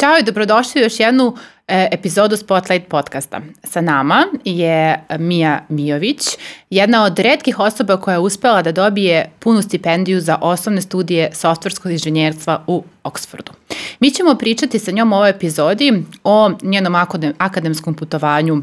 Ćao i dobrodošli u još jednu e, epizodu Spotlight podcasta. Sa nama je Mija Mijović, jedna od redkih osoba koja je uspela da dobije punu stipendiju za osnovne studije softverskog inženjerstva u Oxfordu. Mi ćemo pričati sa njom u ovoj epizodi o njenom akademskom putovanju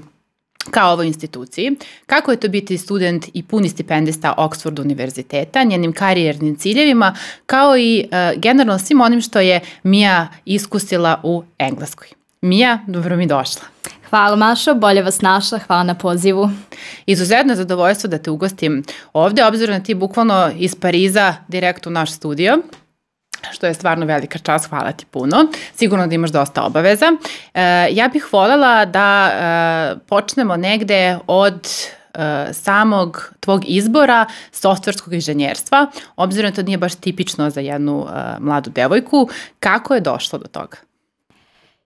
ka ovoj instituciji, kako je to biti student i puni stipendista Oxford univerziteta, njenim karijernim ciljevima, kao i uh, generalno svim onim što je Mija iskusila u Engleskoj. Mija, dobro mi došla. Hvala Mašo, bolje vas našla, hvala na pozivu. Izuzetno je zadovoljstvo da te ugostim ovde, obzirom na da ti bukvalno iz Pariza direkt u naš studio što je stvarno velika čast, hvala ti puno. Sigurno da imaš dosta obaveza. E, ja bih voljela da e, počnemo negde od e, samog tvog izbora softverskog inženjerstva, obzirom da to nije baš tipično za jednu e, mladu devojku. Kako je došlo do toga?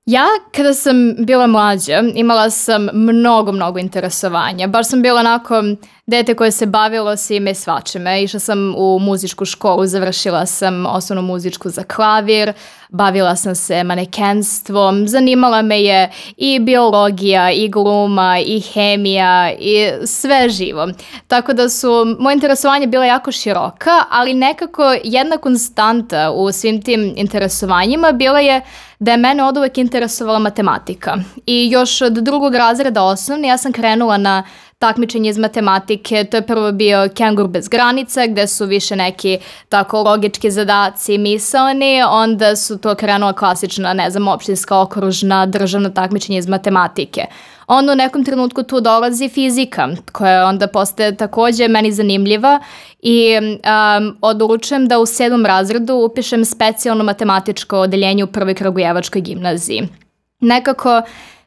Ja kada sam bila mlađa imala sam mnogo, mnogo interesovanja. Baš sam bila onako dete koje se bavilo svime svačime. Išla sam u muzičku školu, završila sam osnovnu muzičku za klavir, bavila sam se manekenstvom, zanimala me je i biologija, i gluma, i hemija, i sve živo. Tako da su moje interesovanje bila jako široka, ali nekako jedna konstanta u svim tim interesovanjima bila je da je mene od uvek interesovala matematika. I još od drugog razreda osnovne ja sam krenula na takmičenje iz matematike, to je prvo bio Kengur bez granica, gde su više neki tako logički zadaci misalni, onda su to krenula klasična, ne znam, opštinska, okružna, državna takmičenja iz matematike. Onda u nekom trenutku tu dolazi fizika, koja onda postaje takođe meni zanimljiva i um, odlučujem da u sedmom razredu upišem specijalno matematičko odeljenje u prvoj Kragujevačkoj gimnaziji. Nekako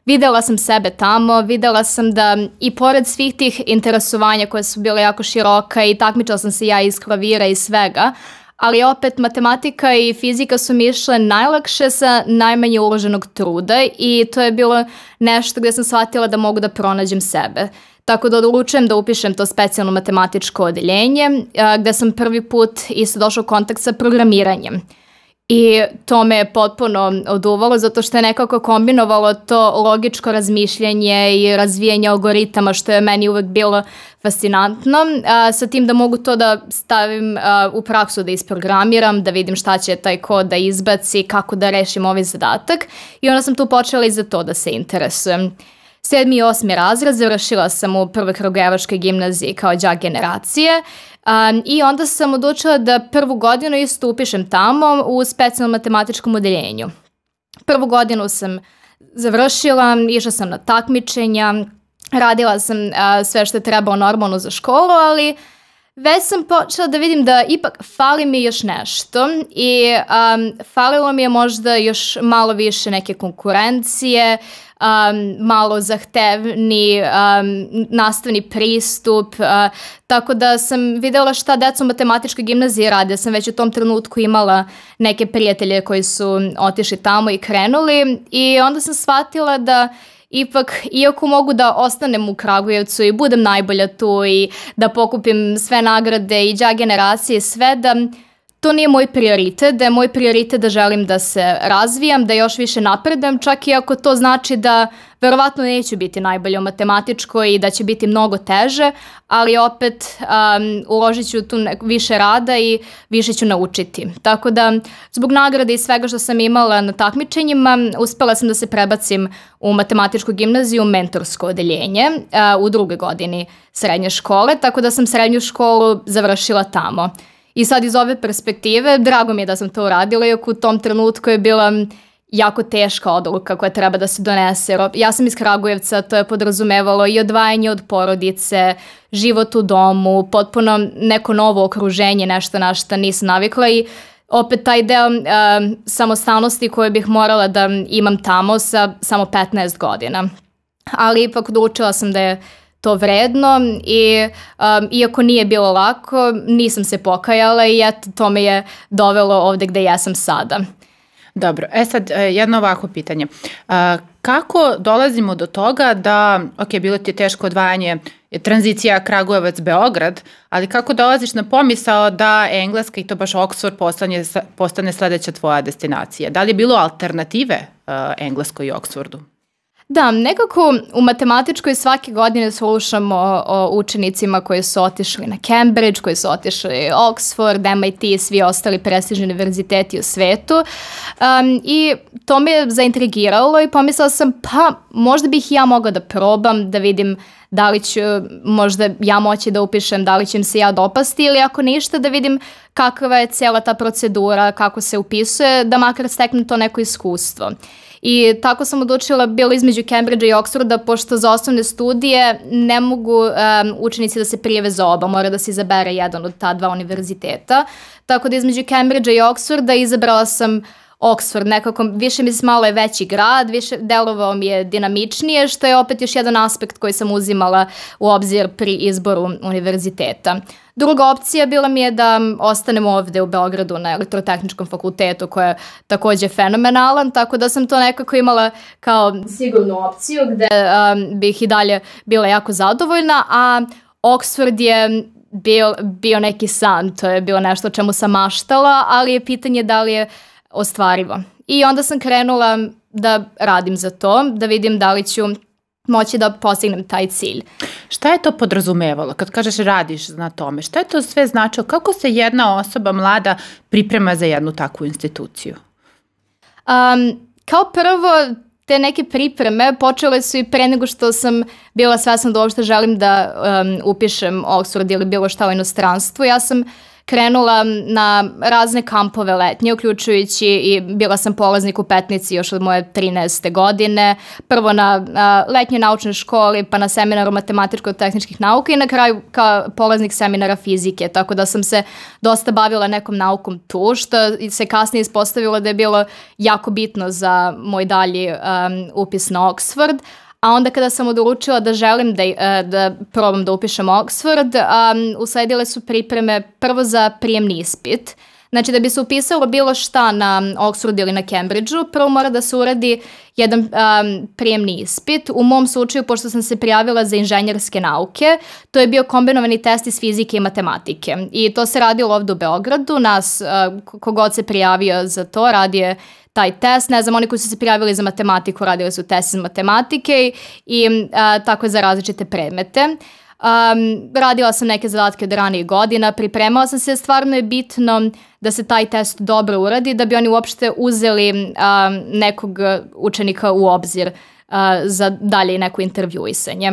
videla sam sebe tamo, videla sam da i pored svih tih interesovanja koje su bile jako široka i takmičala sam se ja iz klavira i svega, ali opet matematika i fizika su mi išle najlakše sa najmanje uloženog truda i to je bilo nešto gde sam shvatila da mogu da pronađem sebe. Tako da odlučujem da upišem to specijalno matematičko odeljenje, gde sam prvi put isto došao u kontakt sa programiranjem. I to me je potpuno oduvalo zato što je nekako kombinovalo to logičko razmišljanje i razvijanje algoritama što je meni uvek bilo fascinantno. A, sa tim da mogu to da stavim a, u praksu da isprogramiram, da vidim šta će taj kod da izbaci, kako da rešim ovaj zadatak i onda sam tu počela i za to da se interesujem. Sedmi i osmi razred završila sam u prvoj Kragujevačkoj gimnaziji kao džak generacije um, i onda sam odlučila da prvu godinu isto upišem tamo u specijalnom matematičkom odeljenju. Prvu godinu sam završila, išla sam na takmičenja, radila sam uh, sve što je trebalo normalno za školu, ali već sam počela da vidim da ipak fali mi još nešto i um, falilo mi je možda još malo više neke konkurencije, um, malo zahtevni um, nastavni pristup, uh, tako da sam videla šta deca u matematičkoj gimnaziji rade. Sam već u tom trenutku imala neke prijatelje koji su otišli tamo i krenuli i onda sam shvatila da ipak, iako mogu da ostanem u Kragujevcu i budem najbolja tu i da pokupim sve nagrade i đa generacije, sve da to nije moj prioritet, da je moj prioritet da želim da se razvijam, da još više napredam, čak i ako to znači da verovatno neću biti najbolja u matematičkoj i da će biti mnogo teže, ali opet um, uložit ću tu više rada i više ću naučiti. Tako da, zbog nagrade i svega što sam imala na takmičenjima, uspela sam da se prebacim u matematičku gimnaziju, mentorsko odeljenje, uh, u druge godini srednje škole, tako da sam srednju školu završila tamo. I sad iz ove perspektive, drago mi je da sam to uradila, iako u tom trenutku je bila jako teška odluka koja treba da se donese. Ja sam iz Kragujevca, to je podrazumevalo i odvajanje od porodice, život u domu, potpuno neko novo okruženje, nešto na što nisam navikla i opet taj deo uh, samostalnosti koje bih morala da imam tamo sa samo 15 godina. Ali ipak odlučila sam da je to vredno i um, iako nije bilo lako, nisam se pokajala i eto to me je dovelo ovde gde ja sam sada. Dobro, e sad e, jedno ovako pitanje. Kako dolazimo do toga da, ok, bilo ti je teško odvajanje, tranzicija Kragujevac-Beograd, ali kako dolaziš na pomisao da Engleska i to baš Oxford postane, postane sledeća tvoja destinacija? Da li je bilo alternative uh, Engleskoj i Oxfordu? Da, nekako u matematičkoj svake godine slušamo o, učenicima koji su otišli na Cambridge, koji su otišli Oxford, MIT i svi ostali prestižni univerziteti u svetu. Um, I to me je zaintrigiralo i pomislila sam pa možda bih ja mogla da probam da vidim da li ću možda ja moći da upišem, da li će im se ja dopasti ili ako ništa da vidim kakva je cijela ta procedura, kako se upisuje, da makar steknem to neko iskustvo. I tako sam odlučila, bilo između Cambridgea i Oxforda, pošto za osnovne studije ne mogu um, učenici da se prijeve za oba, mora da se izabere jedan od ta dva univerziteta. Tako da između Cambridgea i Oxforda izabrala sam Oxford, nekako više mi se malo je veći grad, više delovao mi je dinamičnije, što je opet još jedan aspekt koji sam uzimala u obzir pri izboru univerziteta. Druga opcija bila mi je da ostanem ovde u Beogradu na elektrotehničkom fakultetu koja je takođe fenomenalan, tako da sam to nekako imala kao sigurnu opciju gde um, bih i dalje bila jako zadovoljna, a Oxford je bio, bio neki san, to je bilo nešto o čemu sam maštala, ali je pitanje da li je ostvarivo. I onda sam krenula da radim za to, da vidim da li ću moći da postignem taj cilj. Šta je to podrazumevalo kad kažeš radiš na tome? Šta je to sve značilo? Kako se jedna osoba mlada priprema za jednu takvu instituciju? Um, kao prvo, te neke pripreme počele su i pre nego što sam bila svesna da uopšte želim da um, upišem Oxford ili bilo šta u inostranstvu. Ja sam uh, krenula na razne kampove letnje, uključujući i bila sam polaznik u Petnici još od moje 13. godine, prvo na a, letnjoj naučnoj školi, pa na seminaru matematičko-tehničkih nauka i na kraju kao polaznik seminara fizike, tako da sam se dosta bavila nekom naukom tu, što se kasnije ispostavilo da je bilo jako bitno za moj dalji um, upis na Oxford, A onda kada sam odlučila da želim da, e, da probam da upišem Oxford, um, usledile su pripreme prvo za prijemni ispit. Znači da bi se upisalo bilo šta na Oxfordu ili na Cambridgeu, prvo mora da se uradi jedan um, prijemni ispit. U mom slučaju, pošto sam se prijavila za inženjerske nauke, to je bio kombinovani test iz fizike i matematike. I to se radilo ovde u Beogradu. Nas, uh, kogod se prijavio za to, radi je taj test. Ne znam, oni koji su se prijavili za matematiku radili su test iz matematike i a, tako za različite predmete. Um, radila sam neke zadatke od ranijih godina, pripremala sam se, stvarno je bitno da se taj test dobro uradi, da bi oni uopšte uzeli um, nekog učenika u obzir uh, za dalje neko intervjuisanje.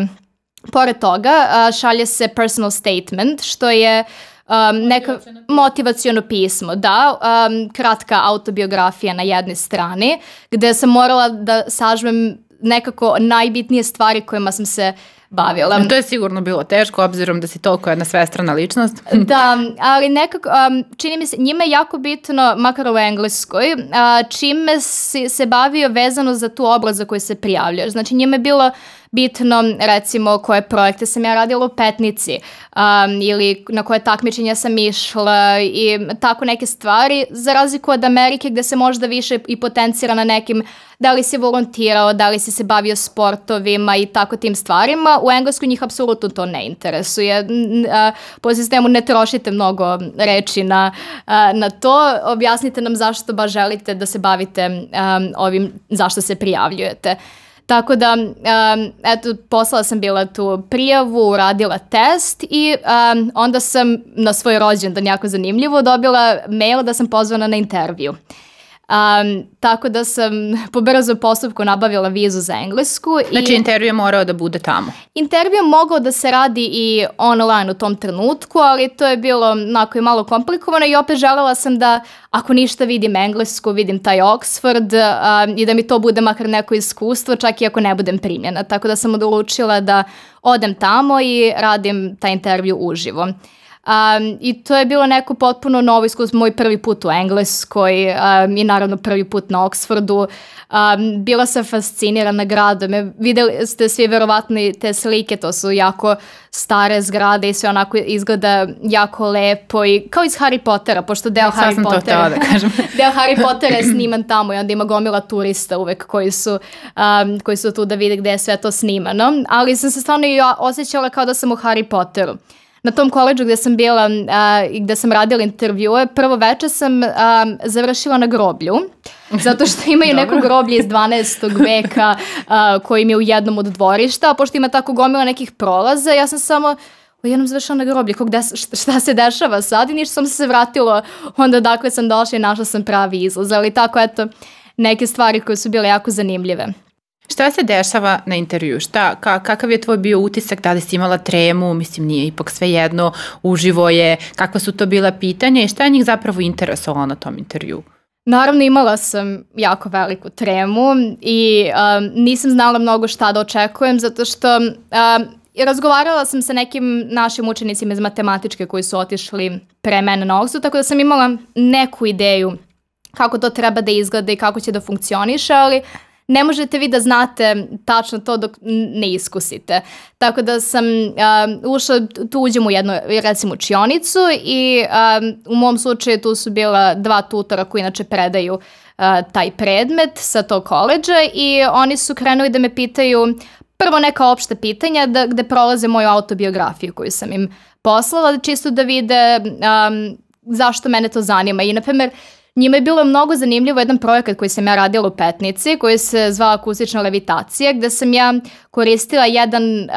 Pored toga, uh, šalje se personal statement, što je uh, um, neka motivacijono pismo, da, um, kratka autobiografija na jednoj strani, gde sam morala da sažmem nekako najbitnije stvari kojima sam se bavila. To je sigurno bilo teško, obzirom da si toliko jedna svestrana ličnost. da, ali nekako, um, čini mi se, njima je jako bitno, makar u engleskoj, uh, čime si se bavio vezano za tu oblast za koju se prijavljaš. Znači, njima je bilo bitno, recimo, koje projekte sam ja radila u Petnici um, ili na koje takmičenja sam išla i tako neke stvari, za razliku od Amerike gde se možda više i potencira na nekim da li si volontirao, da li si se bavio sportovima i tako tim stvarima. U Engleskoj njih apsolutno to ne interesuje. Po sistemu ne trošite mnogo reči na, na to. Objasnite nam zašto baš želite da se bavite um, ovim, zašto se prijavljujete. Tako da, um, eto, poslala sam bila tu prijavu, radila test i um, onda sam na svoj rođendan, jako zanimljivo, dobila mail da sam pozvana na intervju. Um, tako da sam po brzom postupku nabavila vizu za Englesku. Znači i intervju je morao da bude tamo? Intervju je mogao da se radi i online u tom trenutku, ali to je bilo onako i malo komplikovano i opet želela sam da ako ništa vidim Englesku, vidim taj Oxford um, i da mi to bude makar neko iskustvo, čak i ako ne budem primljena. Tako da sam odlučila da odem tamo i radim taj intervju uživo. Um, I to je bilo neko potpuno novo iskustvo, moj prvi put u Engleskoj um, i naravno prvi put na Oxfordu. Um, bila sam fascinirana gradom. E, videli ste svi verovatno te slike, to su jako stare zgrade i sve onako izgleda jako lepo i kao iz Harry Pottera, pošto deo ja, Harry Pottera, da kažem. deo Harry Pottera je sniman tamo i onda ima gomila turista uvek koji su, um, koji su tu da vide gde je sve to snimano, ali sam se stvarno i osjećala kao da sam u Harry Potteru na tom koleđu gde sam bila i gde sam radila intervjue, prvo veče sam a, završila na groblju, zato što imaju neko groblje iz 12. veka a, koji mi je u jednom od dvorišta, a pošto ima tako gomila nekih prolaza, ja sam samo jednom završila na groblje, kog des, šta se dešava sad i ništa sam se vratila onda dakle sam došla i našla sam pravi izlaz, ali tako eto neke stvari koje su bile jako zanimljive. Šta se dešava na intervju? Šta, ka, kakav je tvoj bio utisak? Da li si imala tremu? Mislim, nije ipak sve jedno, uživo je. Kakva su to bila pitanja i šta je njih zapravo interesovalo na tom intervju? Naravno imala sam jako veliku tremu i um, nisam znala mnogo šta da očekujem zato što um, razgovarala sam sa nekim našim učenicima iz matematičke koji su otišli pre mene na Oxford, tako da sam imala neku ideju kako to treba da izgleda i kako će da funkcioniše, ali ne možete vi da znate tačno to dok ne iskusite. Tako da sam uh, ušla, tu uđem u jednu recimo učionicu i uh, u mom slučaju tu su bila dva tutora koji inače predaju uh, taj predmet sa tog koleđa i oni su krenuli da me pitaju prvo neka opšta pitanja da, gde prolaze moju autobiografiju koju sam im poslala, čisto da vide um, zašto mene to zanima. I, na primer, Njima je bilo mnogo zanimljivo jedan projekat koji sam ja radila u Petnici, koji se zvao akustična levitacija, gde sam ja koristila jedan um,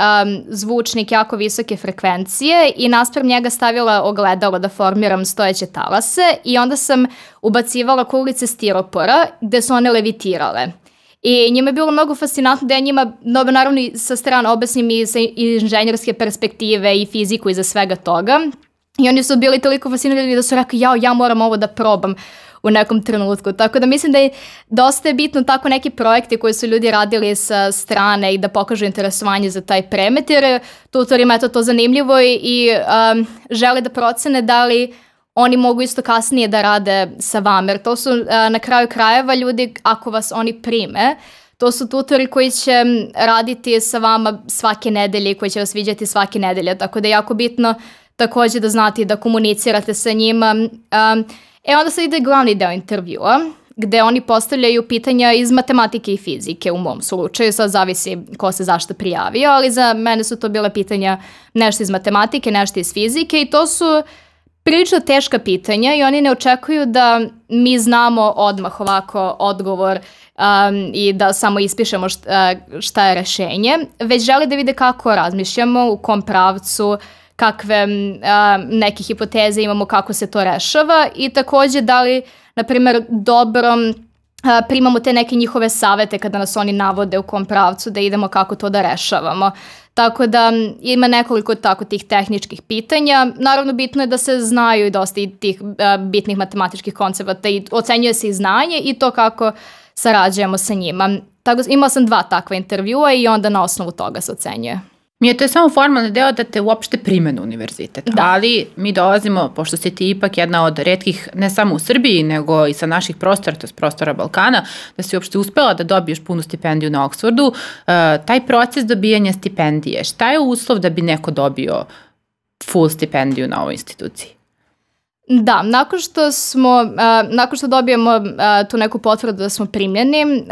zvučnik jako visoke frekvencije i naspram njega stavila ogledalo da formiram stojeće talase i onda sam ubacivala kuglice stiropora gde su one levitirale. I njima je bilo mnogo fascinantno da ja njima, dobro, naravno i sa strane objasnim i sa inženjerske perspektive i fiziku iza svega toga. I oni su bili toliko fascinirani da su rekli, jao, ja moram ovo da probam u nekom trenutku. Tako da mislim da je dosta je bitno tako neki projekti koji su ljudi radili sa strane i da pokažu interesovanje za taj premet, jer tutorima je to, to zanimljivo i, um, žele da procene da li oni mogu isto kasnije da rade sa vama, jer to su uh, na kraju krajeva ljudi, ako vas oni prime, to su tutori koji će raditi sa vama svake nedelje i koji će vas viđati svake nedelje, tako da je jako bitno takođe da znate da komunicirate sa njima. Um, E onda se ide glavni deo intervjua, gde oni postavljaju pitanja iz matematike i fizike u mom slučaju, sad zavisi ko se zašto prijavio, ali za mene su to bile pitanja nešto iz matematike, nešto iz fizike i to su prilično teška pitanja i oni ne očekuju da mi znamo odmah ovako odgovor um, i da samo ispišemo šta, šta je rešenje, već žele da vide kako razmišljamo, u kom pravcu, kakve a, neke hipoteze imamo kako se to rešava i takođe da li, na primer, dobro a, primamo te neke njihove savete kada nas oni navode u kom pravcu da idemo kako to da rešavamo. Tako da ima nekoliko tako tih tehničkih pitanja. Naravno bitno je da se znaju i dosta i tih bitnih matematičkih koncepata i ocenjuje se i znanje i to kako sarađujemo sa njima. Tako, imala sam dva takva intervjua i onda na osnovu toga se ocenjuje. Mi je to samo formalni deo da te uopšte prime na univerzitet. Da. Ali mi dolazimo, pošto si ti ipak jedna od redkih, ne samo u Srbiji, nego i sa naših prostora, to je prostora Balkana, da si uopšte uspela da dobiješ punu stipendiju na Oxfordu, uh, taj proces dobijanja stipendije, šta je uslov da bi neko dobio full stipendiju na ovoj instituciji? Da, nakon što smo, uh, nakon što dobijemo uh, tu neku potvrdu da smo primljeni, uh,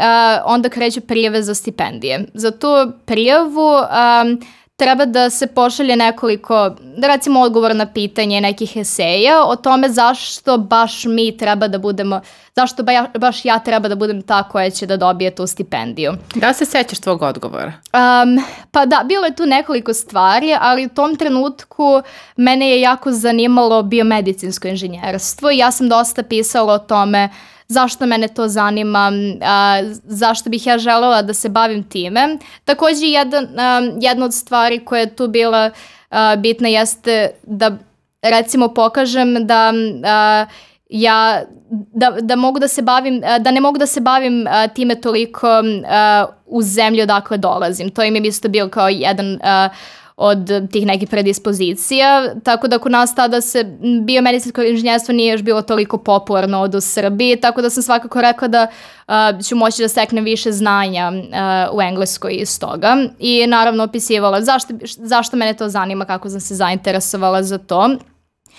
onda kreće prijave za stipendije. Za tu prijavu um, treba da se pošalje nekoliko, da recimo odgovor na pitanje nekih eseja o tome zašto baš mi treba da budemo, zašto ba ja, baš ja treba da budem ta koja će da dobije tu stipendiju. Da se sećaš tvog odgovora? Um, pa da, bilo je tu nekoliko stvari, ali u tom trenutku mene je jako zanimalo biomedicinsko inženjerstvo i ja sam dosta pisala o tome uh, zašto mene to zanima, a, zašto bih ja želela da se bavim time. Takođe, jedan, a, jedna od stvari koja je tu bila a, bitna jeste da recimo pokažem da a, ja da, da mogu da se bavim, da ne mogu da se bavim a, time toliko a, u zemlji odakle dolazim. To im je isto bio kao jedan a, od tih nekih predispozicija, tako da kod nas tada se biomedicinsko inženjerstvo nije još bilo toliko popularno od u Srbiji, tako da sam svakako rekla da uh, ću moći da steknem više znanja uh, u Engleskoj iz toga i naravno opisivala zašto, zašto mene to zanima, kako sam se zainteresovala za to.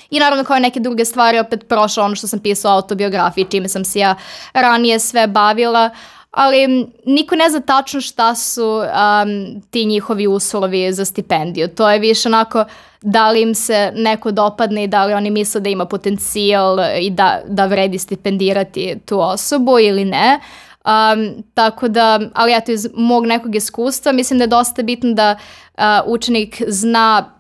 I naravno kao neke druge stvari opet prošla ono što sam pisala autobiografiji, čime sam se ja ranije sve bavila, ali niko ne zna tačno šta su um, ti njihovi uslovi za stipendiju. To je više onako da li im se neko dopadne i da li oni misle da ima potencijal i da, da vredi stipendirati tu osobu ili ne. Um, tako da, ali eto iz mog nekog iskustva mislim da je dosta bitno da uh, učenik zna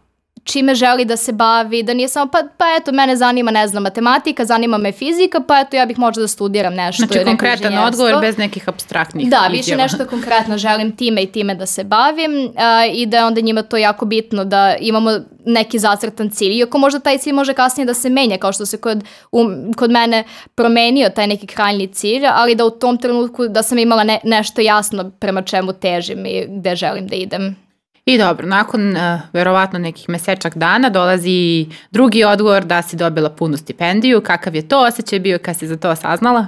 čime želi da se bavi, da nije samo pa, pa eto mene zanima ne znam matematika, zanima me fizika, pa eto ja bih možda da studiram nešto. Znači konkretan odgovor bez nekih abstraktnih Da, više izjava. nešto konkretno želim time i time da se bavim uh, i da je onda njima to jako bitno da imamo neki zacrtan cilj. Iako možda taj cilj može kasnije da se menja, kao što se kod, um, kod mene promenio taj neki krajnji cilj, ali da u tom trenutku da sam imala ne, nešto jasno prema čemu težim i gde želim da idem. I dobro, nakon uh, verovatno nekih mesečak dana dolazi drugi odgovor da si dobila punu stipendiju. Kakav je to osjećaj bio kad si za to saznala?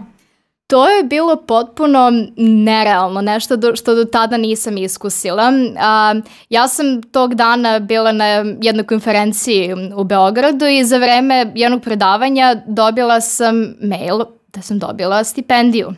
To je bilo potpuno nerealno, nešto do, što do tada nisam iskusila. A, ja sam tog dana bila na jednoj konferenciji u Beogradu i za vreme jednog predavanja dobila sam mail da sam dobila stipendiju.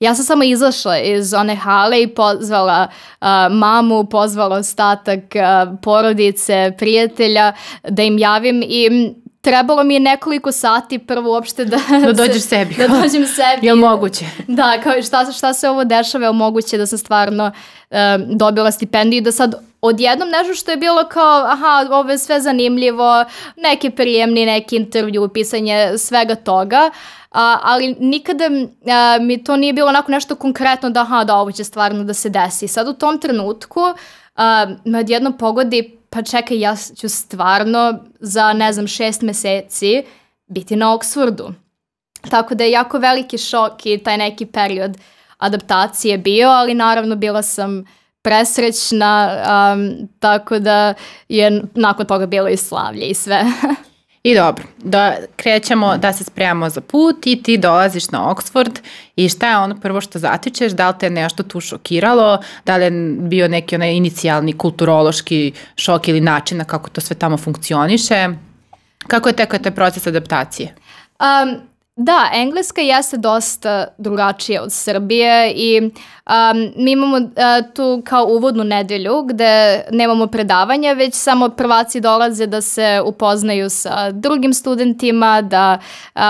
Ja sam samo izašla iz one hale i pozvala uh, mamu, pozvala ostatak uh, porodice, prijatelja da im javim i trebalo mi je nekoliko sati prvo uopšte da... Da dođeš sebi. Da dođem sebi. Je li moguće? Da, kao šta, šta se ovo dešava, je li moguće da sam stvarno um, dobila stipendiju i da sad odjednom nešto što je bilo kao, aha, ovo je sve zanimljivo, neki prijemni, neki intervju, pisanje svega toga, a, ali nikada a, mi to nije bilo onako nešto konkretno da, aha, da ovo će stvarno da se desi. Sad u tom trenutku a, me odjednom pogodi, pa čekaj, ja ću stvarno za, ne znam, šest meseci biti na Oxfordu. Tako da je jako veliki šok i taj neki period adaptacije bio, ali naravno bila sam presrećna, um, tako da je nakon toga bilo i slavlje i sve. I dobro, da krećemo da se spremamo za put i ti dolaziš na Oxford i šta je ono prvo što zatičeš, da li te nešto tu šokiralo, da li je bio neki onaj inicijalni kulturološki šok ili način na kako to sve tamo funkcioniše, kako je tekao taj proces adaptacije? Um, Da, engleska jeste dosta drugačija od Srbije i um, mi imamo uh, tu kao uvodnu nedelju gde nemamo predavanja, već samo prvaci dolaze da se upoznaju sa drugim studentima, da, um,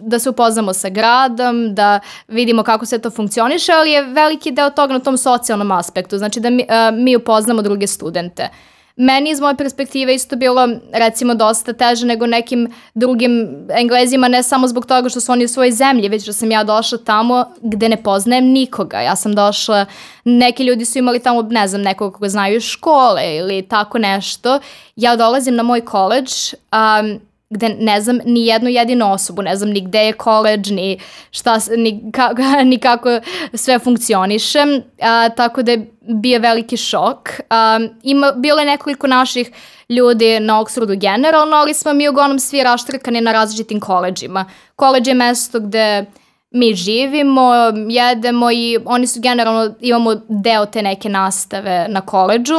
da se upoznamo sa gradom, da vidimo kako se to funkcioniše, ali je veliki deo toga na tom socijalnom aspektu, znači da mi, uh, mi upoznamo druge studente. Uh, meni iz moje perspektive isto bilo recimo dosta teže nego nekim drugim englezima, ne samo zbog toga što su oni u svojoj zemlji, već što sam ja došla tamo gde ne poznajem nikoga. Ja sam došla, neki ljudi su imali tamo, ne znam, nekoga koga znaju škole ili tako nešto. Ja dolazim na moj koleđ, um, gde ne znam ni jednu jedinu osobu, ne znam ni gde je koleđ, ni, šta, ni, ka, ni kako sve funkcioniše, a, tako da je bio veliki šok. A, ima, bilo je nekoliko naših ljudi na Oxfordu generalno, ali smo mi uglavnom svi raštrkani na različitim koleđima. Koleđ je mesto gde mi živimo, jedemo i oni su generalno, imamo deo te neke nastave na koleđu,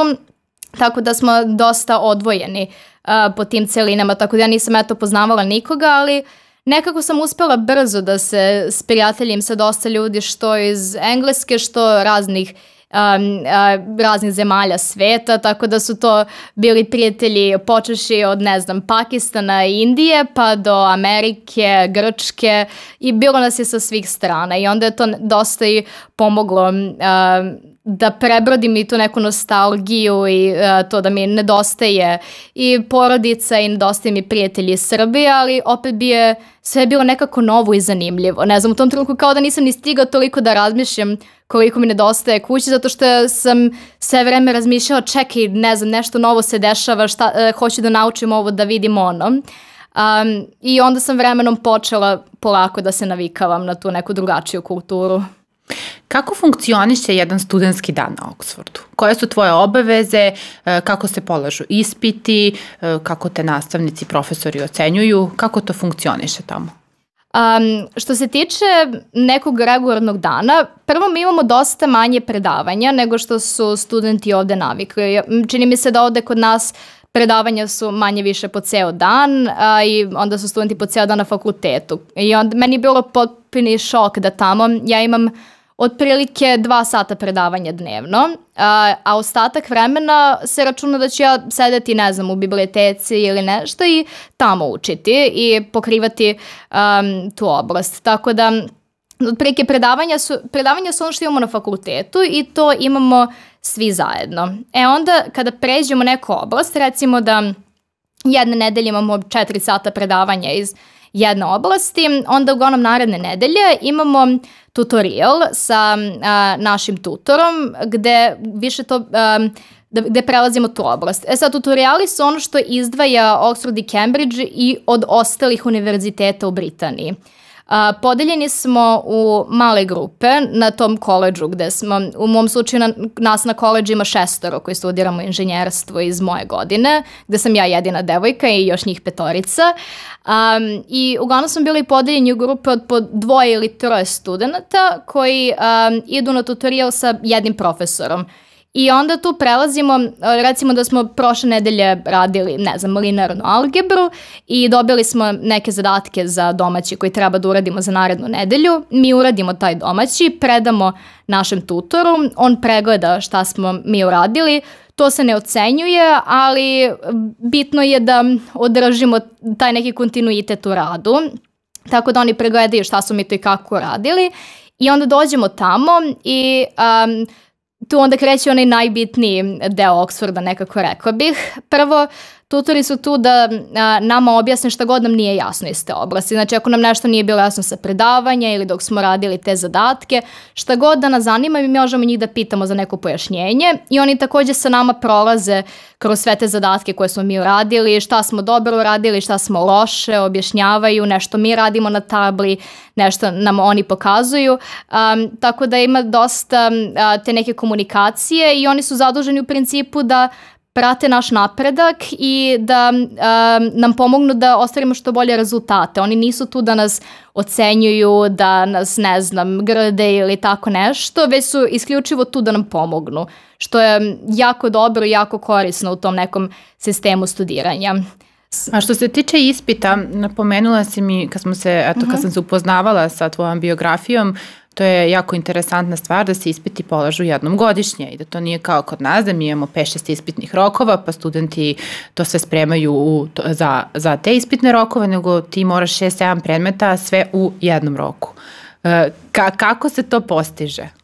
tako da smo dosta odvojeni uh, uh, po tim celinama, tako da ja nisam eto poznavala nikoga, ali nekako sam uspela brzo da se sprijateljim sa dosta ljudi što iz Engleske, što raznih um, uh, raznih zemalja sveta, tako da su to bili prijatelji počeši od, ne znam, Pakistana i Indije, pa do Amerike, Grčke i bilo nas je sa svih strana i onda je to dosta i pomoglo uh, da prebrodim i tu neku nostalgiju i uh, to da mi nedostaje i porodica i nedostaje mi prijatelji iz Srbije, ali opet bi je sve bilo nekako novo i zanimljivo. Ne znam, u tom trenutku kao da nisam ni stigao toliko da razmišljam koliko mi nedostaje kući, zato što sam sve vreme razmišljala, čekaj, ne znam, nešto novo se dešava, šta, uh, hoću da naučim ovo, da vidim ono. Um, I onda sam vremenom počela polako da se navikavam na tu neku drugačiju kulturu. Kako funkcioniše jedan studentski dan na Oxfordu? Koje su tvoje obaveze, e, kako se polažu ispiti, e, kako te nastavnici, profesori ocenjuju, kako to funkcioniše tamo? Um, što se tiče nekog regularnog dana, prvo mi imamo dosta manje predavanja nego što su studenti ovde navikli. Čini mi se da ovde kod nas predavanja su manje više po ceo dan a, i onda su studenti po ceo dan na fakultetu. I onda meni je bilo potpuni šok da tamo ja imam otprilike dva sata predavanja dnevno, a, ostatak vremena se računa da ću ja sedeti, ne znam, u biblioteci ili nešto i tamo učiti i pokrivati um, tu oblast. Tako da, otprilike predavanja su, predavanja su ono što imamo na fakultetu i to imamo svi zajedno. E onda, kada pređemo neku oblast, recimo da jedne nedelje imamo 4 sata predavanja iz jedne oblasti, onda uglavnom naredne nedelje imamo tutorial sa a, našim tutorom gde više to... A, da, gde prelazimo tu oblast. E sad, tutoriali su ono što izdvaja Oxford i Cambridge i od ostalih univerziteta u Britaniji. A, podeljeni smo u male grupe na tom koleđu gde smo, u mom slučaju na, nas na koleđu ima šestoro koji studiramo inženjerstvo iz moje godine, gde sam ja jedina devojka i još njih petorica. Um, I uglavnom smo bili podeljeni u grupe od po dvoje ili troje studenta koji um, idu na tutorial sa jednim profesorom. I onda tu prelazimo, recimo da smo prošle nedelje radili, ne znam, linarnu algebru i dobili smo neke zadatke za domaći koji treba da uradimo za narednu nedelju. Mi uradimo taj domaći, predamo našem tutoru, on pregleda šta smo mi uradili, to se ne ocenjuje, ali bitno je da održimo taj neki kontinuitet u radu, tako da oni pregledaju šta su mi to i kako radili i onda dođemo tamo i um, tu onda kreće onaj najbitniji deo Oxforda, nekako rekla bih. Prvo, tutori su tu da a, nama objasne šta god nam nije jasno iz te oblasti. Znači, ako nam nešto nije bilo jasno sa predavanja ili dok smo radili te zadatke, šta god da nas zanima, mi možemo njih da pitamo za neko pojašnjenje i oni takođe sa nama prolaze kroz sve te zadatke koje smo mi uradili, šta smo dobro uradili, šta smo loše, objašnjavaju, nešto mi radimo na tabli, nešto nam oni pokazuju. Um, tako da ima dosta uh, te neke komunikacije i oni su zaduženi u principu da prate naš napredak i da um, nam pomognu da ostvarimo što bolje rezultate. Oni nisu tu da nas ocenjuju, da nas, ne znam, grde ili tako nešto, već su isključivo tu da nam pomognu, što je jako dobro i jako korisno u tom nekom sistemu studiranja. A što se tiče ispita, napomenula si mi, kad smo se, eto, kad mhm. sam se upoznavala sa tvojom biografijom, To je jako interesantna stvar da se ispiti polažu jednom godišnje i da to nije kao kod nas da mi imamo 5-6 ispitnih rokova pa studenti to sve spremaju u, to, za, za te ispitne rokove, nego ti moraš 6-7 predmeta sve u jednom roku. E, ka, kako se to postiže?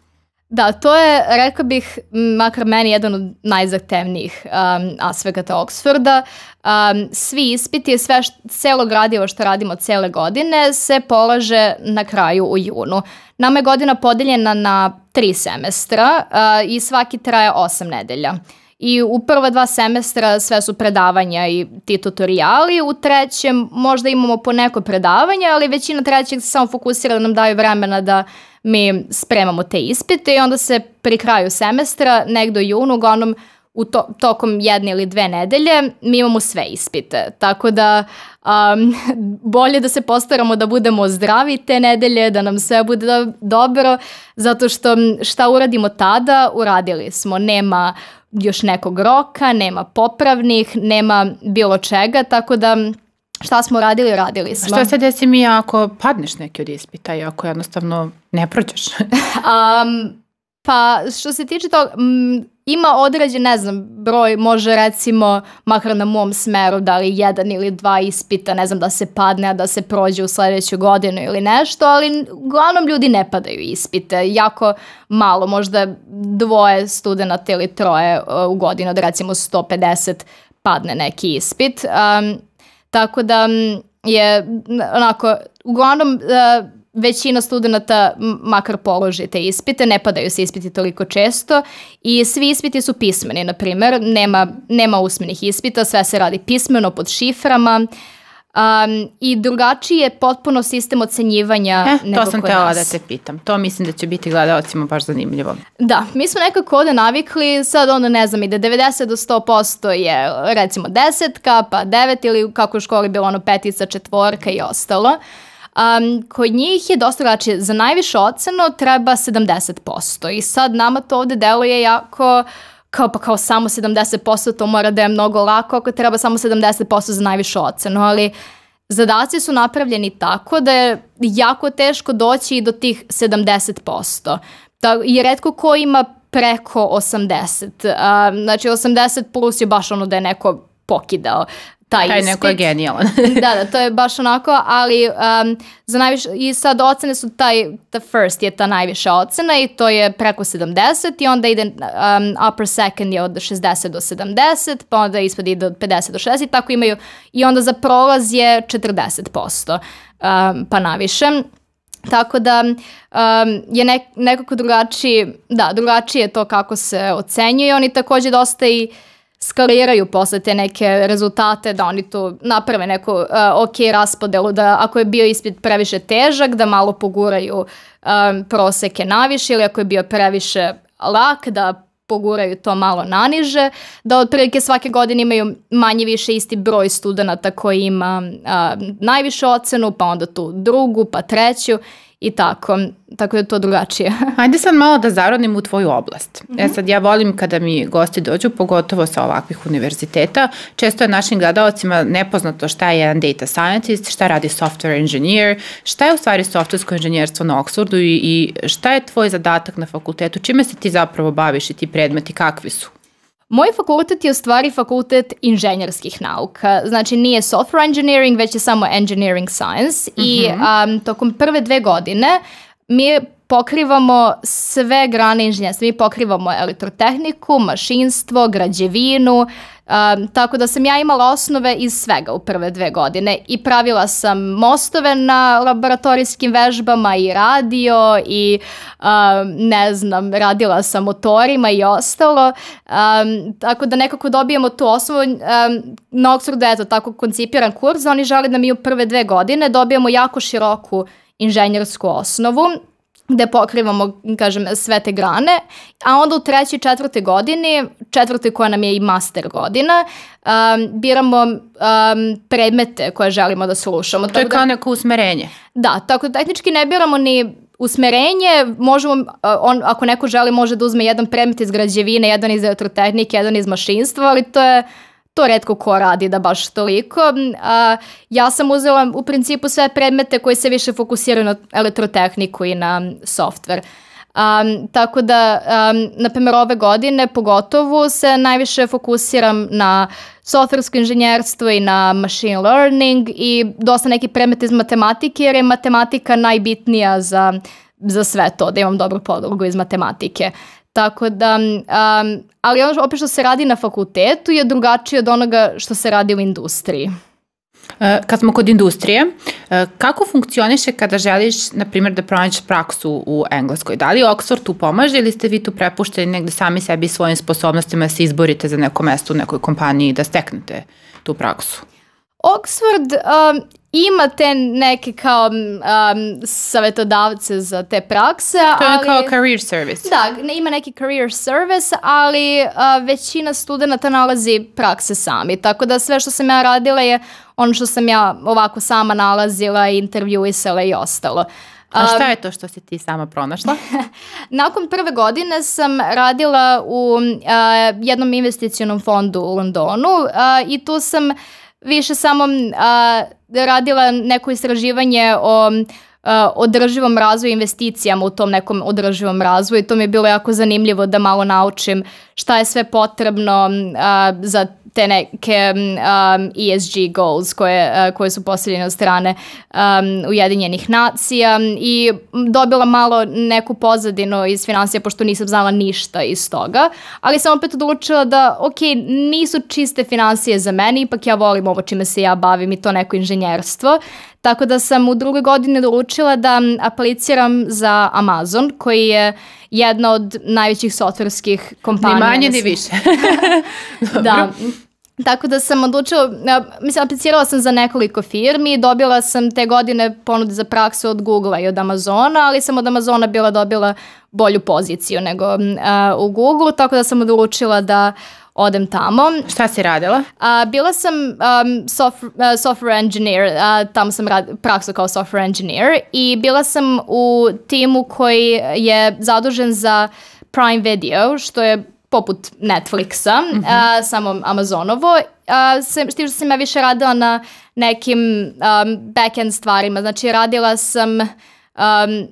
Da, to je, rekao bih, makar meni jedan od najzahtevnijih um, aspekata Oxforda. Um, svi ispiti, sve št, celo gradivo što radimo cele godine se polaže na kraju u junu. Nama je godina podeljena na tri semestra uh, i svaki traje osam nedelja. I u prva dva semestra sve su predavanja i ti tutoriali, u trećem možda imamo po neko predavanje, ali većina trećeg se samo fokusira da nam daju vremena da mi spremamo te ispite i onda se pri kraju semestra, negdo junu, uglavnom u to, tokom jedne ili dve nedelje mi imamo sve ispite. Tako da um, bolje da se postaramo da budemo zdravi te nedelje, da nam sve bude dobro, zato što šta uradimo tada, uradili smo. Nema još nekog roka, nema popravnih, nema bilo čega, tako da šta smo radili, radili smo. Šta se desi mi ako padneš neki od ispita i ako jednostavno ne prođeš? um, pa što se tiče toga, ima određen, ne znam, broj, može recimo, makar na mom smeru, da li jedan ili dva ispita, ne znam, da se padne, a da se prođe u sledeću godinu ili nešto, ali uglavnom ljudi ne padaju ispite, jako malo, možda dvoje studenta ili troje uh, u godinu, da recimo 150 padne neki ispit. Um, tako da je onako, uglavnom uh, većina studenta makar položi te ispite, ne padaju se ispiti toliko često i svi ispiti su pismeni, na primjer, nema, nema usmenih ispita, sve se radi pismeno pod šiframa, Um, I drugačiji je potpuno sistem ocenjivanja E, nego to sam nas. da te pitam. To mislim da će biti gledalcima baš zanimljivo. Da, mi smo nekako ovde navikli, sad onda ne znam, i da 90 do 100% je recimo desetka, pa devet ili kako u školi bilo ono petica, četvorka i ostalo. Um, kod njih je dosta drugačije. Za najvišu ocenu treba 70%. I sad nama to ovde deluje jako kao pa kao samo 70% to mora da je mnogo lako ako treba samo 70% za najvišu ocenu, ali zadaci su napravljeni tako da je jako teško doći i do tih 70%. Da, I redko ko ima preko 80. A, znači 80 plus je baš ono da je neko pokidao taj, Taj ispit. neko je genijalan. da, da, to je baš onako, ali um, za najviše, i sad ocene su taj, the first je ta najviša ocena i to je preko 70 i onda ide um, upper second je od 60 do 70, pa onda ispod ide od 50 do 60, tako imaju, i onda za prolaz je 40%, um, pa naviše. Tako da um, je nek, nekako drugačiji, da, drugačije je to kako se ocenjuje. Oni takođe dosta i skaliraju posle te neke rezultate, da oni tu naprave neku uh, ok raspodelu, da ako je bio ispit previše težak, da malo poguraju um, proseke naviše ili ako je bio previše lak, da poguraju to malo naniže, da otprilike svake godine imaju manje više isti broj studenta koji ima a, najvišu ocenu, pa onda tu drugu, pa treću i tako. Tako da je to drugačije. Ajde sad malo da zarodim u tvoju oblast. E sad ja volim kada mi gosti dođu, pogotovo sa ovakvih univerziteta. Često je našim gledalcima nepoznato šta je jedan data scientist, šta radi software engineer, šta je u stvari softversko inženjerstvo na Oxfordu i, i šta je tvoj zadatak na fakultetu, čime se ti zapravo baviš i ti predmeti kakvi su? Moj fakultet je u stvari fakultet inženjerskih nauka. Znači nije software engineering, već je samo engineering science. I um, tokom prve dve godine mi pokrivamo sve grane inženjerstva. Mi pokrivamo elektrotehniku, mašinstvo, građevinu, um, tako da sam ja imala osnove iz svega u prve dve godine i pravila sam mostove na laboratorijskim vežbama i radio i um, ne znam, radila sam motorima i ostalo, um, tako da nekako dobijemo tu osnovu. Um, na Oxfordu je to tako koncipiran kurs, oni žele da mi u prve dve godine dobijemo jako široku inženjersku osnovu gde pokrivamo, kažem, sve te grane, a onda u trećoj i četvrtoj godini, četvrtoj koja nam je i master godina, um, biramo um, predmete koje želimo da slušamo. To je da- kao neko usmerenje. da, tako da tehnički ne biramo ni usmerenje, možemo, uh, on, ako neko želi može da uzme jedan predmet iz građevine, jedan iz elektrotehnike, jedan iz mašinstva, ali to je to redko ko radi da baš toliko. A, ja sam uzela u principu sve predmete koji se više fokusiraju na elektrotehniku i na software. Um, tako da, um, na primjer, ove godine pogotovo se najviše fokusiram na softversko inženjerstvo i na machine learning i dosta neki predmeti iz matematike jer je matematika najbitnija za, za sve to, da imam dobru podlogu iz matematike. Tako da, um, ali ono opet što se radi na fakultetu je drugačije od onoga što se radi u industriji. E, Kad smo kod industrije, e, kako funkcioniše kada želiš, na primjer, da pronađeš praksu u Engleskoj? Da li Oxford tu pomaže ili ste vi tu prepušteni negde sami sebi i svojim sposobnostima da se izborite za neko mesto u nekoj kompaniji da steknete tu praksu? Oxford um, ima te neke kao um, savjetodavce za te prakse, To je ali... kao career service. Da, ne- ima neki career service, ali a, većina studenta nalazi prakse sami. Tako da sve što sam ja radila je ono što sam ja ovako sama nalazila, intervjuisala i ostalo. A šta je to što si ti sama pronašla? Nakon prve godine sam radila u a, jednom investicionom fondu u Londonu a, i tu sam više samo a, radila neko istraživanje o održivom razvoju investicijama u tom nekom održivom razvoju. To mi je bilo jako zanimljivo da malo naučim šta je sve potrebno a, za te neke um, ESG goals koje, uh, koje su postavljene od strane um, Ujedinjenih nacija i dobila malo neku pozadinu iz financija pošto nisam znala ništa iz toga, ali sam opet odlučila da ok, nisu čiste financije za mene, ipak ja volim ovo čime se ja bavim i to neko inženjerstvo, tako da sam u drugoj godini odlučila da apliciram za Amazon koji je jedna od najvećih softverskih kompanija. Ni manje ni više. Da. Tako da sam odlučila, mislim, aplicirala sam za nekoliko firmi, dobila sam te godine ponude za praksu od Google-a i od Amazona, ali sam od Amazona bila dobila bolju poziciju nego uh, u Google, tako da sam odlučila da odem tamo. Šta si radila? A, bila sam um, soft, uh, software engineer, a, tamo sam rad, praksu kao software engineer i bila sam u timu koji je zadužen za Prime Video, što je poput Netflixa, mm -hmm. a, samo Amazonovo, a, s tim što sam ja više radila na nekim um, back-end stvarima, znači radila sam um,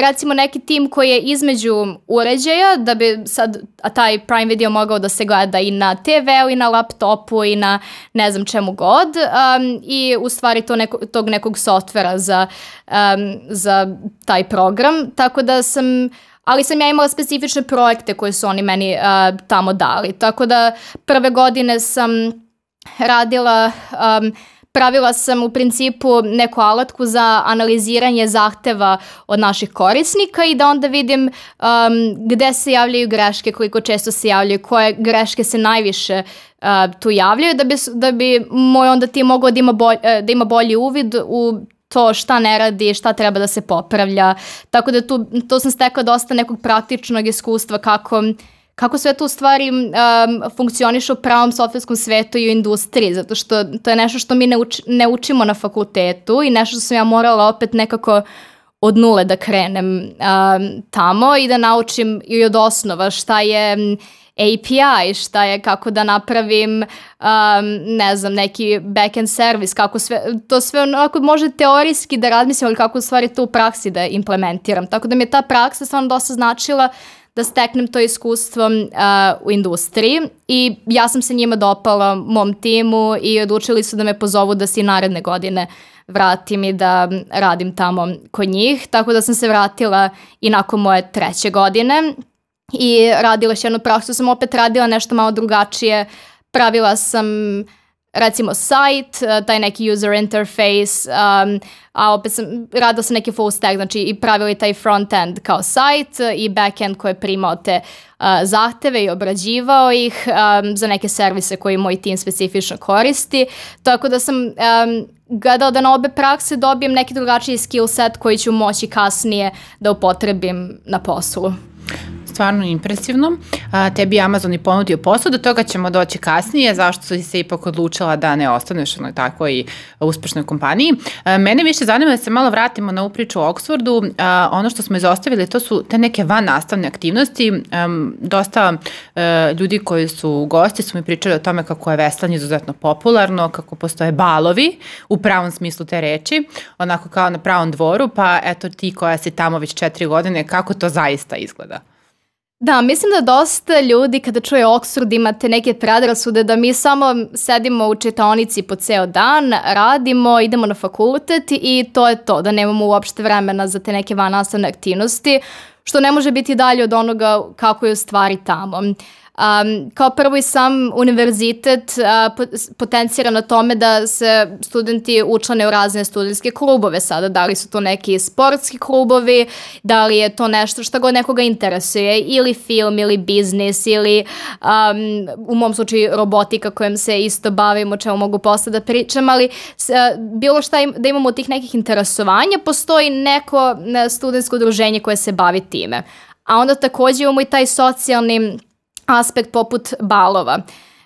recimo neki tim koji je između uređaja da bi sad a taj Prime Video mogao da se gleda i na TV-u i na laptopu i na ne znam čemu god um, i u stvari to neko, tog nekog softvera za, um, za taj program. Tako da sam ali sam ja imala specifične projekte koje su oni meni uh, tamo dali. Tako da prve godine sam radila um, pravila sam u principu neku alatku za analiziranje zahteva od naših korisnika i da onda vidim um, gde se javljaju greške, koliko često se javljaju, koje greške se najviše uh, tu javljaju, da bi, da bi moj onda ti mogao da ima, bolj, uh, da ima bolji uvid u to šta ne radi, šta treba da se popravlja. Tako da tu, to sam stekla dosta nekog praktičnog iskustva kako kako sve to stvari um, funkcioniše u pravom softverskom svetu i u industriji, zato što to je nešto što mi ne, uč, ne učimo na fakultetu i nešto što sam ja morala opet nekako od nule da krenem um, tamo i da naučim i od osnova šta je API, šta je kako da napravim um, ne znam, neki backend servis, kako sve, to sve onako može teorijski da razmislim, ali kako u stvari to u praksi da implementiram. Tako da mi je ta praksa stvarno dosta značila da steknem to iskustvo uh, u industriji. I ja sam se njima dopala mom timu i odlučili su da me pozovu da se i naredne godine vratim i da radim tamo kod njih, tako da sam se vratila i nakon moje treće godine. I radila još jednu praksu, sam opet radila nešto malo drugačije, pravila sam recimo sajt, eh, taj neki user interface, um, a opet sam, radila sam neki full stack, znači i pravili taj front end kao sajt eh, i back end koji je primao te uh, zahteve i obrađivao ih um, za neke servise koji moj tim specifično koristi. Tako da sam um, gledala da na obe prakse dobijem neki drugačiji skill set koji ću moći kasnije da upotrebim na poslu stvarno impresivno. A, tebi je Amazon i ponudio posao, do toga ćemo doći kasnije, zašto si se ipak odlučila da ne ostaneš u takvoj uspešnoj kompaniji. A, mene više zanima da se malo vratimo na upriču o Oxfordu. A, ono što smo izostavili, to su te neke van nastavne aktivnosti. A, dosta a, ljudi koji su gosti su mi pričali o tome kako je veslanje izuzetno popularno, kako postoje balovi u pravom smislu te reči, onako kao na pravom dvoru, pa eto ti koja si tamo već četiri godine, kako to zaista izgleda? Da, mislim da dosta ljudi kada čuje Oxford imate neke predrasude da mi samo sedimo u četaonici po ceo dan, radimo, idemo na fakultet i to je to, da nemamo uopšte vremena za te neke vanastavne aktivnosti, što ne može biti dalje od onoga kako je u stvari tamo. Um, kao prvo i sam univerzitet uh, potencira na tome da se studenti učlane u razne studentske klubove sada, da li su to neki sportski klubovi, da li je to nešto što god nekoga interesuje, ili film, ili biznis, ili um, u mom slučaju robotika kojom se isto bavimo, čemu mogu posle da pričam, ali uh, bilo šta im, da imamo tih nekih interesovanja, postoji neko studentsko udruženje koje se bavi time. A onda takođe imamo i taj socijalni aspekt poput balova.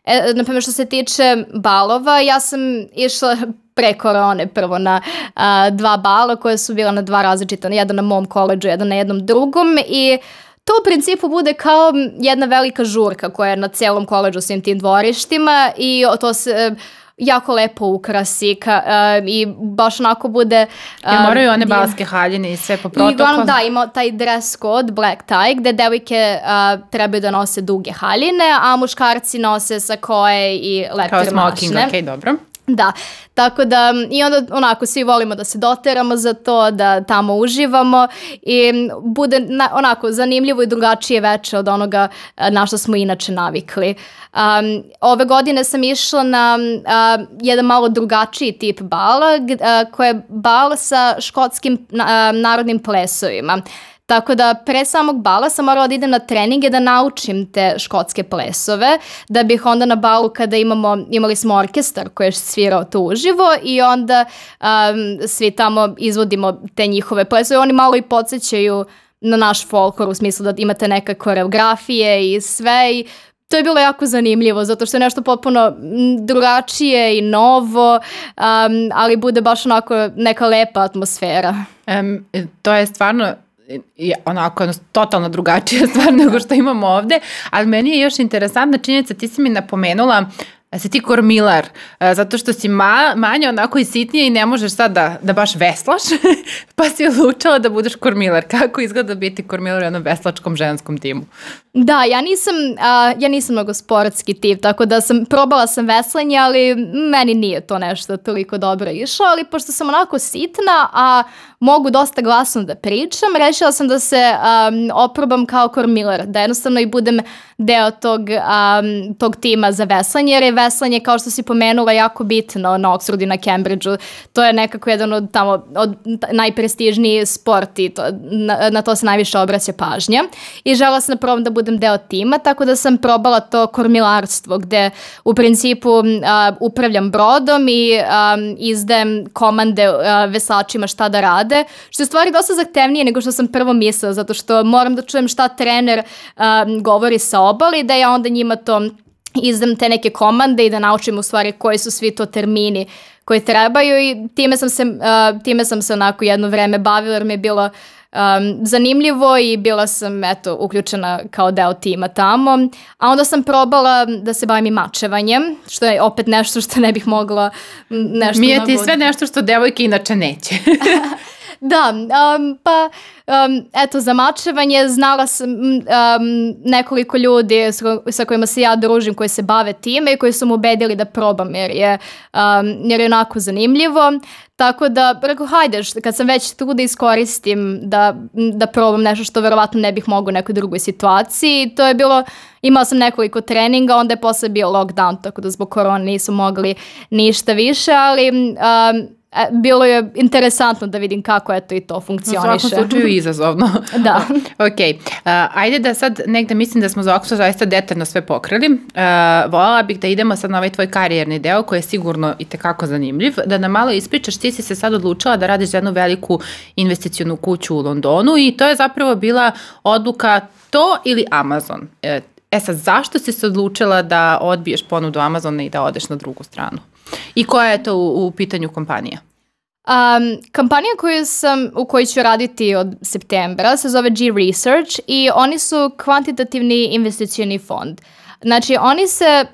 E, naprimjer, što se tiče balova, ja sam išla pre korone prvo na a, dva bala koja su bila na dva različita, jedan na mom koleđu, jedan na jednom drugom i to u principu bude kao jedna velika žurka koja je na celom koleđu svim tim dvorištima i to se jako lepo ukrasi ka, uh, i baš onako bude... Uh, ja moraju one balske haljine i sve po protokolu. I uglavnom da, ima taj dress code, black tie, gde devojke uh, trebaju da nose duge haljine, a muškarci nose sa koje i leper Kao smoking, okej, okay, dobro. Da, tako da i onda onako svi volimo da se doteramo za to, da tamo uživamo i bude na, onako zanimljivo i drugačije veče od onoga na što smo inače navikli. Um, ove godine sam išla na uh, jedan malo drugačiji tip bala, uh, koje je bal sa škotskim uh, narodnim plesovima. Tako da pre samog bala sam morala da idem na treninge da naučim te škotske plesove, da bih onda na balu kada imamo, imali smo orkestar koji je svirao to uživo i onda um, svi tamo izvodimo te njihove plesove. Oni malo i podsjećaju na naš folklor u smislu da imate neke koreografije i sve i to je bilo jako zanimljivo zato što je nešto potpuno drugačije i novo, um, ali bude baš onako neka lepa atmosfera. Um, to je stvarno je onako totalno drugačija stvar nego što imamo ovde, ali meni je još interesantna činjenica, ti si mi napomenula si ti kormilar, e, zato što si ma, manje onako i sitnije i ne možeš sad da, da baš veslaš, pa si odlučila da budeš kormilar. Kako izgleda biti kormilar u jednom veslačkom ženskom timu? Da, ja nisam, uh, ja nisam mnogo sportski tip, tako da sam, probala sam veslanje, ali meni nije to nešto toliko dobro išlo, ali pošto sam onako sitna, a mogu dosta glasno da pričam, rešila sam da se um, oprobam kao kormilar, da jednostavno i budem deo tog, um, tog tima za veslanje, jer je veslanje, kao što si pomenula, jako bitno na Oxfordu i na Cambridgeu. To je nekako jedan od tamo od najprestižniji sport i to, na, na to se najviše obraća pažnja. I žela sam da probam da budem deo tima, tako da sam probala to kormilarstvo, gde u principu uh, upravljam brodom i um, izdajem komande uh, veslačima šta da rade, što je stvari dosta zahtevnije nego što sam prvo mislila, zato što moram da čujem šta trener uh, govori sa obali, da ja onda njima to izdam te neke komande i da naučim u stvari koji su svi to termini koji trebaju i time sam se, uh, time sam se onako jedno vreme bavila jer mi je bilo um, zanimljivo i bila sam eto uključena kao deo tima tamo. A onda sam probala da se bavim i mačevanjem, što je opet nešto što ne bih mogla nešto Mi je ti sve nešto što devojke inače neće. Da, um, pa um, eto za mačevanje znala sam um, nekoliko ljudi sa kojima se ja družim koji se bave time i koji su mu ubedili da probam jer je, jer je onako zanimljivo. Tako da, rekao, hajde, kad sam već tu da iskoristim da, da probam nešto što verovatno ne bih mogao u nekoj drugoj situaciji. To je bilo, imala sam nekoliko treninga, onda je posle bio lockdown, tako da zbog korona nisu mogli ništa više, ali um, E, bilo je interesantno da vidim kako eto i to funkcioniše. U svakom slučaju izazovno. da. ok, uh, ajde da sad negde mislim da smo za Oxford zaista detaljno sve pokrili. Uh, voljela bih da idemo sad na ovaj tvoj karijerni deo koji je sigurno i tekako zanimljiv. Da nam malo ispričaš, ti si se sad odlučila da radiš za jednu veliku investicijonu kuću u Londonu i to je zapravo bila odluka to ili Amazon. E, e sad, zašto si se odlučila da odbiješ ponudu Amazona i da odeš na drugu stranu? I koja je to u, u pitanju kompanija? Um, kompanija koju sam, u kojoj ću raditi od septembra se zove G Research i oni su kvantitativni investicioni fond. Znači, oni se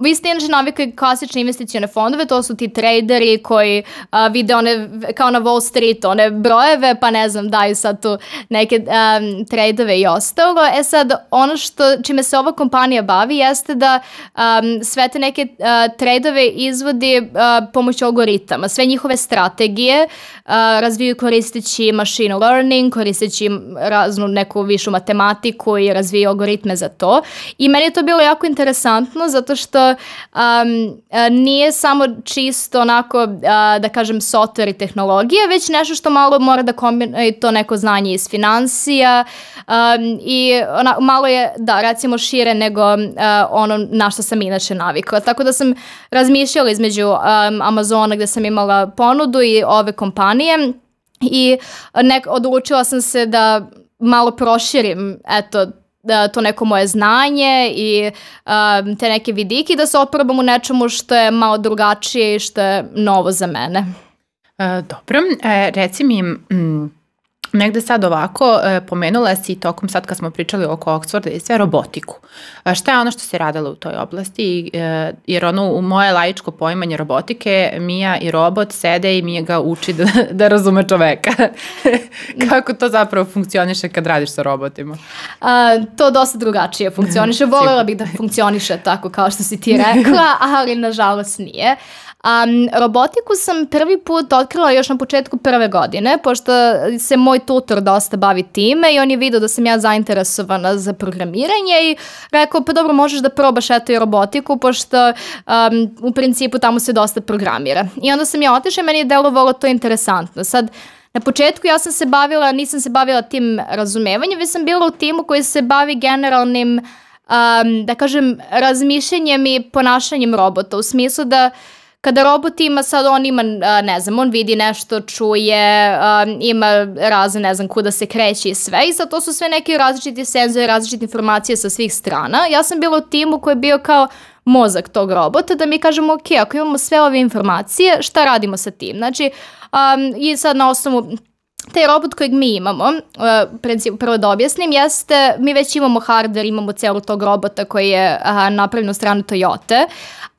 vi ste inače navikli klasične investicione fondove, to su ti traderi koji a, vide one, kao na Wall Street, one brojeve, pa ne znam, daju sad tu neke um, tradeove i ostalo. E sad, ono što, čime se ova kompanija bavi jeste da um, sve te neke uh, tradeove izvodi uh, pomoću algoritama. Sve njihove strategije uh, razviju koristeći machine learning, koristeći raznu neku višu matematiku i razviju algoritme za to. I meni je to bilo jako interesantno zato što um, nije samo čisto onako, uh, da kažem, software i tehnologija, već nešto što malo mora da kombinuje to neko znanje iz financija um, i ona, malo je, da, recimo šire nego uh, ono na što sam inače navikla. Tako da sam razmišljala između um, Amazona gde sam imala ponudu i ove kompanije i nek, odlučila sam se da malo proširim eto to neko moje znanje i um, te neke vidike i da se oprobam u nečemu što je malo drugačije i što je novo za mene. E, dobro, e, reci mi, mm, Negde sad ovako, e, pomenula si tokom sad kad smo pričali oko Oxforda i sve robotiku. Šta je ono što se radila u toj oblasti? E, jer ono, u moje laičko poimanje robotike, Mija i robot sede i Mija ga uči da, da razume čoveka. Kako to zapravo funkcioniše kad radiš sa robotima? A, to dosta drugačije funkcioniše. Volela bih da funkcioniše tako kao što si ti rekla, ali nažalost nije. Um, robotiku sam prvi put otkrila još na početku prve godine, pošto se moj tutor dosta bavi time i on je vidio da sam ja zainteresovana za programiranje i rekao pa dobro možeš da probaš eto i robotiku pošto um, u principu tamo se dosta programira. I onda sam ja otišla i meni je delovalo to interesantno. Sad na početku ja sam se bavila, nisam se bavila tim razumevanjem, već sam bila u timu koji se bavi generalnim, um, da kažem, razmišljanjem i ponašanjem robota, u smislu da kada robot ima sad, on ima, ne znam, on vidi nešto, čuje, ima razne, ne znam, kuda se kreće i sve i sad to su sve neki različiti senzori, različite informacije sa svih strana. Ja sam bila u timu koji je bio kao mozak tog robota, da mi kažemo, ok, ako imamo sve ove informacije, šta radimo sa tim? Znači, um, i sad na osnovu taj robot kojeg mi imamo, uh, prvo da objasnim, jeste, mi već imamo hardware, imamo celu tog robota koji je uh, napravljen u stranu Toyota,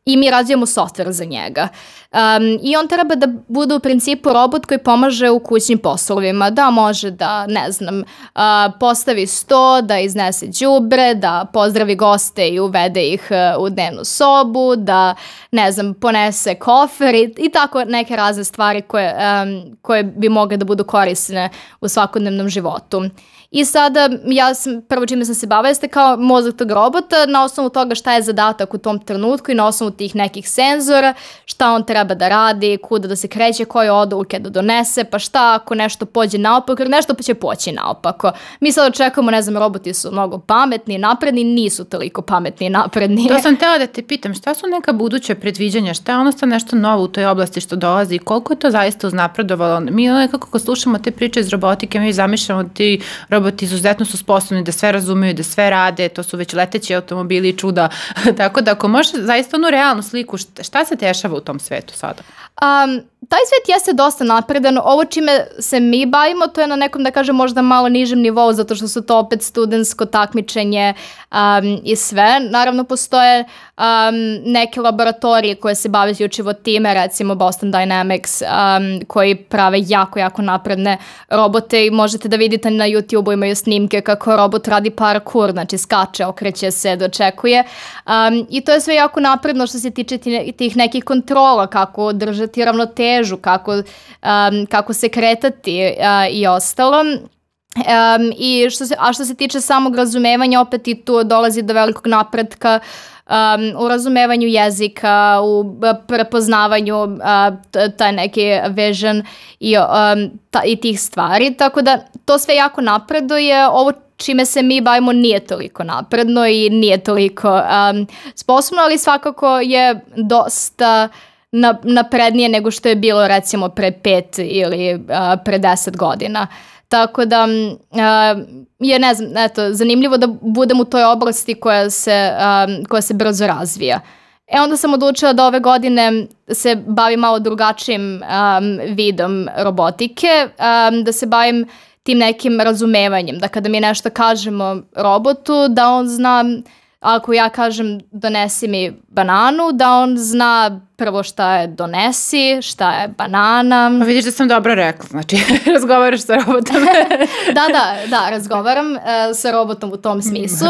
i mi razvijamo software za njega. Um, I on treba da bude u principu robot koji pomaže u kućnim poslovima, da može da, ne znam, uh, postavi sto, da iznese đubre, da pozdravi goste i uvede ih uh, u dnevnu sobu, da, ne znam, ponese kofer i, i tako neke razne stvari koje, um, koje bi mogle da budu korisne u svakodnevnom životu. I sada ja sam, prvo čime sam se bavila jeste kao mozak tog robota na osnovu toga šta je zadatak u tom trenutku i na osnovu tih nekih senzora, šta on treba da radi, kuda da se kreće, koje odluke da donese, pa šta ako nešto pođe naopako, nešto će poći naopako. Mi sad očekujemo, ne znam, roboti su mnogo pametni, napredni, nisu toliko pametni i napredni. To sam tela da te pitam, šta su neka buduća predviđanja, šta je ono sta nešto novo u toj oblasti što dolazi, koliko je to zaista uznapredovalo? Mi nekako ko slušamo te priče iz robotike, mi zamišljamo ti roboti izuzetno su sposobni da sve razumeju, da sve rade, to su već leteći automobili i čuda. Tako da ako možeš zaista onu realnu sliku, šta se dešava u tom svetu sada? Um, taj svet jeste dosta napredan. Ovo čime se mi bavimo, to je na nekom, da kažem, možda malo nižem nivou, zato što su to opet studentsko takmičenje um, i sve. Naravno, postoje um, neke laboratorije koje se bave isključivo time, recimo Boston Dynamics, um, koji prave jako, jako napredne robote i možete da vidite na YouTube-u imaju snimke kako robot radi parkour, znači skače, okreće se, dočekuje. Um, I to je sve jako napredno što se tiče tih nekih kontrola, kako držati ravnotežu kako, um, kako se kretati uh, i ostalo. Um, i što se, a što se tiče samog razumevanja, opet i tu dolazi do velikog napretka um, u razumevanju jezika, u prepoznavanju uh, taj neki vision i, um, ta, i tih stvari, tako da to sve jako napreduje. Ovo čime se mi bavimo nije toliko napredno i nije toliko um, sposobno, ali svakako je dosta uh, na, naprednije nego što je bilo recimo pre pet ili uh, pre deset godina. Tako da uh, je, ne znam, eto, zanimljivo da budem u toj oblasti koja se, um, koja se brzo razvija. E onda sam odlučila da ove godine se bavim malo drugačijim um, vidom robotike, um, da se bavim tim nekim razumevanjem, da kada mi nešto kažemo robotu, da on zna ako ja kažem donesi mi bananu, da on zna prvo šta je donesi, šta je banana. Pa vidiš da sam dobro rekla, znači razgovaraš sa robotom. da, da, da, razgovaram uh, sa robotom u tom smislu.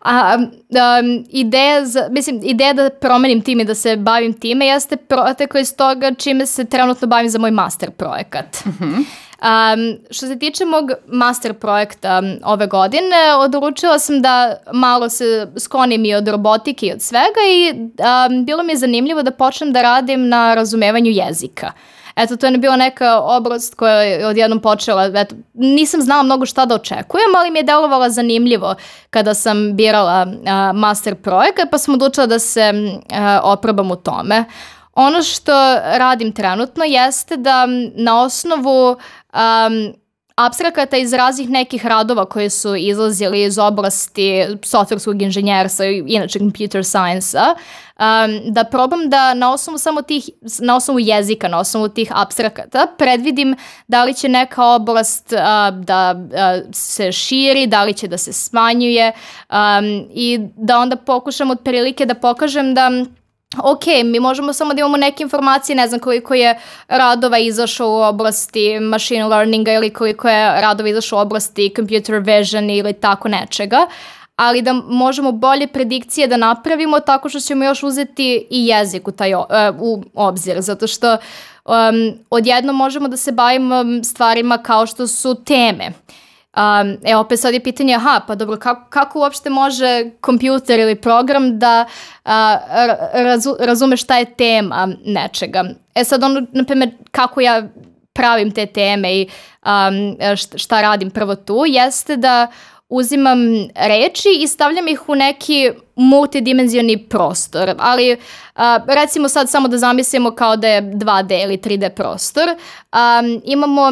A, um, ideja, za, mislim, ideja da promenim time i da se bavim time jeste protekla iz toga čime se trenutno bavim za moj master projekat. Uh mhm. -huh. Um, što se tiče mog master projekta ove godine, odlučila sam da malo se sklonim i od robotike i od svega i um, bilo mi je zanimljivo da počnem da radim na razumevanju jezika. Eto, to je bila neka oblast koja je odjednom počela, eto, nisam znala mnogo šta da očekujem, ali mi je delovala zanimljivo kada sam birala uh, master projekat, pa sam odlučila da se uh, oprobam u tome. Ono što radim trenutno jeste da na osnovu um, abstrakata iz raznih nekih radova koje su izlazili iz oblasti softverskog inženjerstva i inače computer science-a, um, da probam da na osnovu samo tih, na osnovu jezika, na osnovu tih abstrakata predvidim da li će neka oblast uh, da uh, se širi, da li će da se smanjuje um, i da onda pokušam otprilike da pokažem da ok, mi možemo samo da imamo neke informacije, ne znam koliko je radova izašao u oblasti machine learninga ili koliko je radova izašao u oblasti computer vision ili tako nečega, ali da možemo bolje predikcije da napravimo tako što ćemo još uzeti i jezik u, taj, uh, u obzir, zato što um, odjedno možemo da se bavimo stvarima kao što su teme. Uh, Um, e, opet sad je pitanje, aha, pa dobro, kako, kako uopšte može kompjuter ili program da uh, razu, razume šta je tema nečega? E sad ono, na primjer, kako ja pravim te teme i um, šta radim prvo tu, jeste da uzimam reči i stavljam ih u neki multidimenzioni prostor, ali a, recimo sad samo da zamislimo kao da je 2D ili 3D prostor, a, imamo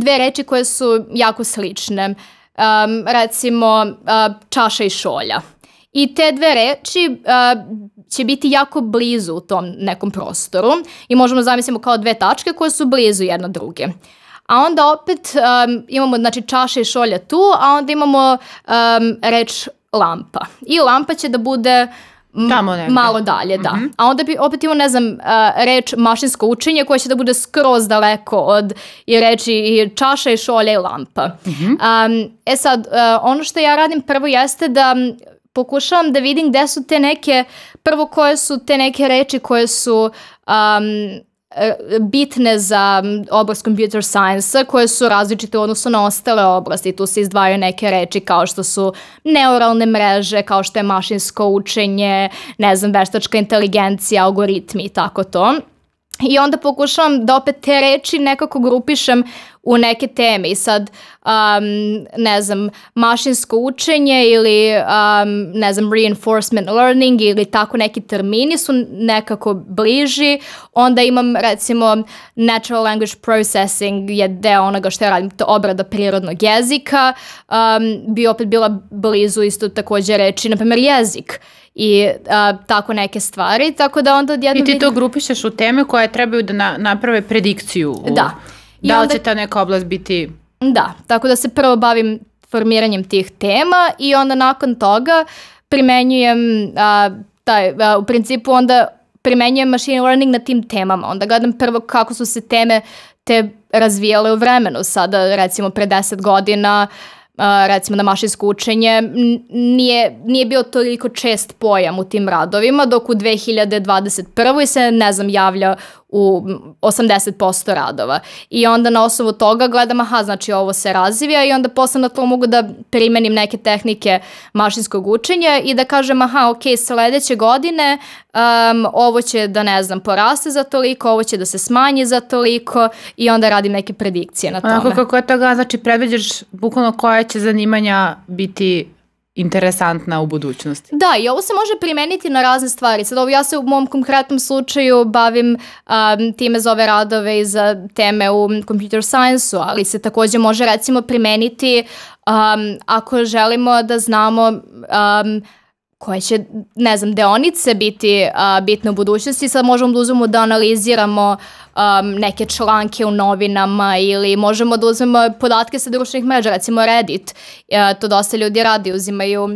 dve reči koje su jako slične, a, recimo a, čaša i šolja. I te dve reči uh, će biti jako blizu u tom nekom prostoru i možemo zamislimo kao dve tačke koje su blizu jedna druge. A onda opet um, imamo znači, čaše i šolja tu, a onda imamo um, reč lampa. I lampa će da bude Tamo malo dalje, da. Mm -hmm. A onda bi opet imamo, ne znam, uh, reč mašinsko učenje koja će da bude skroz daleko od i reči i čaša i šolja i lampa. Mm -hmm. um, e sad, uh, ono što ja radim prvo jeste da pokušavam da vidim gde su te neke, prvo koje su te neke reči koje su um, bitne za oblast computer science koje su različite u odnosu na ostale oblasti. Tu se izdvajaju neke reči kao što su neuralne mreže, kao što je mašinsko učenje, ne znam, veštačka inteligencija, algoritmi i tako to. I onda pokušavam da opet te reči nekako grupišem u neke teme i sad, um, ne znam, mašinsko učenje ili, um, ne znam, reinforcement learning ili tako neki termini su nekako bliži. Onda imam, recimo, natural language processing je deo onoga što ja radim, to obrada prirodnog jezika. Um, bi opet bila blizu isto takođe reći, na primjer, jezik i a, tako neke stvari, tako da onda odjedno... I ti to grupišeš u teme koje trebaju da na, naprave predikciju. U... Da. I da li onda... će ta neka oblast biti... Da, tako da se prvo bavim formiranjem tih tema i onda nakon toga primenjujem a, taj, a, u principu onda primenjujem machine learning na tim temama. Onda gledam prvo kako su se teme te razvijale u vremenu. Sada, recimo, pre 10 godina uh, recimo na mašinsko učenje nije, nije bio toliko čest pojam u tim radovima, dok u 2021. se, ne znam, javlja u 80% radova. I onda na osnovu toga gledam, aha, znači ovo se razvija i onda posle na to mogu da primenim neke tehnike mašinskog učenja i da kažem, aha, ok, sledeće godine um, ovo će da, ne znam, poraste za toliko, ovo će da se smanji za toliko i onda radim neke predikcije na tome. Onako kako je toga, znači predviđaš bukvalno koja će zanimanja biti interesantna u budućnosti. Da, i ovo se može primeniti na razne stvari. Sad ovo ja se u mom konkretnom slučaju bavim um, time za ove radove i za teme u computer science-u, ali se takođe može recimo primeniti um, ako želimo da znamo um, koje će, ne znam, deonice biti uh, bitne u budućnosti. Sad možemo da uzmemo da analiziramo um, neke članke u novinama ili možemo da uzmemo podatke sa društvenih mreža, recimo Reddit. Uh, to dosta ljudi radi, uzimaju uh,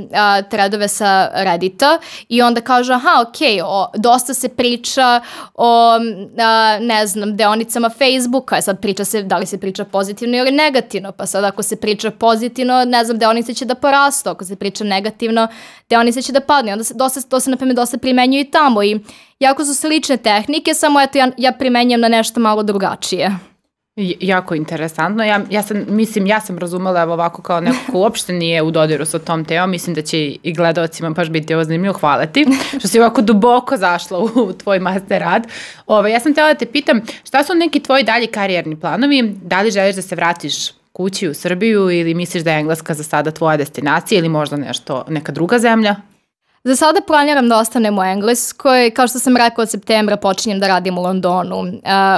threadove sa Reddita i onda kažu, aha, ok, o, dosta se priča o, uh, ne znam, deonicama Facebooka, sad priča se, da li se priča pozitivno ili negativno, pa sad ako se priča pozitivno, ne znam, deonice će da porastu, ako se priča negativno, deonice će da padne, onda se, dosta, to se, na primjer, dosta primenjuje i tamo i jako su slične tehnike, samo eto ja, ja primenjam na nešto malo drugačije. Jako interesantno. Ja, ja sam, mislim, ja sam razumela evo ovako kao neko ko uopšte nije u dodiru sa tom temom. Mislim da će i gledalcima baš biti ovo zanimljivo. Hvala ti što si ovako duboko zašla u, u tvoj master rad. Ove, ja sam htjela da te pitam šta su neki tvoji dalji karijerni planovi? Da li želiš da se vratiš kući u Srbiju ili misliš da je Engleska za sada tvoja destinacija ili možda nešto, neka druga zemlja? Za sada planiram da ostanem u Engleskoj. Kao što sam rekao, od septembra počinjem da radim u Londonu uh,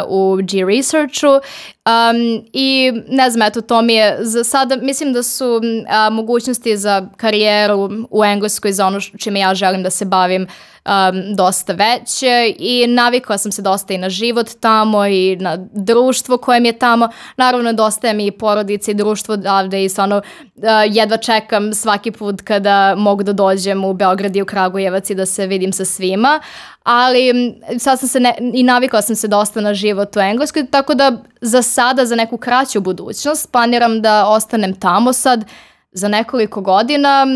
u G-Researchu um, i ne znam, eto, to mi je za sada, mislim da su uh, mogućnosti za karijeru u Engleskoj za ono čime ja želim da se bavim uh, um, dosta veće i navikla sam se dosta i na život tamo i na društvo koje mi je tamo. Naravno, dosta je mi i porodica i društvo odavde i stvarno uh, jedva čekam svaki put kada mogu da dođem u Beograd i u Kragujevac i da se vidim sa svima ali sad sam se ne, i navikla sam se dosta na život u Engleskoj, tako da za sada, za neku kraću budućnost, planiram da ostanem tamo sad za nekoliko godina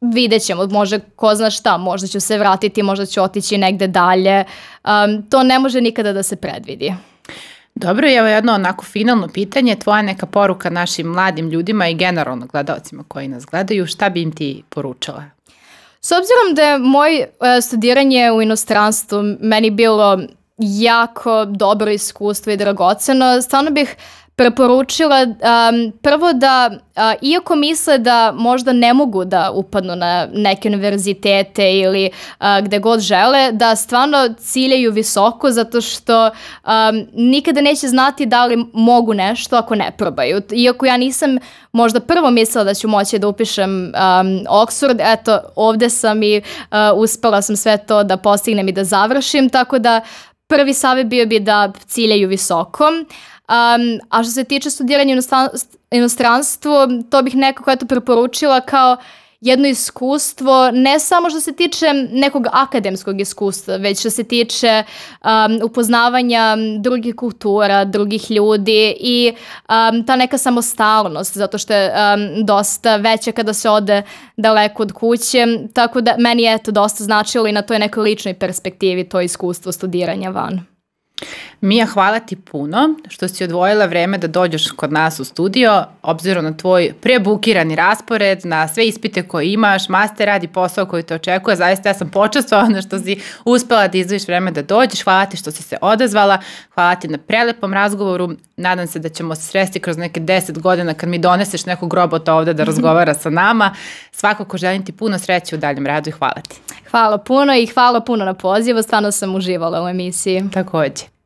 vidjet ćemo, može ko zna šta, možda ću se vratiti, možda ću otići negde dalje. Um, to ne može nikada da se predvidi. Dobro, evo jedno onako finalno pitanje, tvoja neka poruka našim mladim ljudima i generalno gledalcima koji nas gledaju, šta bi im ti poručala? S obzirom da je moj uh, studiranje u inostranstvu meni bilo jako dobro iskustvo i dragoceno. Stvarno bih preporučila um, prvo da, uh, iako misle da možda ne mogu da upadnu na neke univerzitete ili uh, gde god žele, da stvarno ciljaju visoko zato što um, nikada neće znati da li mogu nešto ako ne probaju. Iako ja nisam možda prvo mislila da ću moći da upišem um, Oxford, eto ovde sam i uh, uspela sam sve to da postignem i da završim, tako da prvi savjet bio bi da ciljaju visoko. Um, a što se tiče studiranja inostranstvu, to bih nekako eto preporučila kao jedno iskustvo, ne samo što se tiče nekog akademskog iskustva, već što se tiče um, upoznavanja drugih kultura, drugih ljudi i um, ta neka samostalnost, zato što je um, dosta veća kada se ode daleko od kuće, tako da meni je to dosta značilo i na toj nekoj ličnoj perspektivi to iskustvo studiranja van. Mija, hvala ti puno što si odvojila vreme da dođeš kod nas u studio, obzirom na tvoj prebukirani raspored, na sve ispite koje imaš, master radi posao koji te očekuje. Zaista ja sam počastvovana što si uspela da izvojiš vreme da dođeš. Hvala ti što si se odazvala, hvala ti na prelepom razgovoru. Nadam se da ćemo se sresti kroz neke deset godina kad mi doneseš nekog robota ovde da razgovara sa nama. Svakako želim ti puno sreće u daljem radu i hvala ti. Hvala puno i hvala puno na pozivu, stvarno sam uživala u emisiji. Takođe.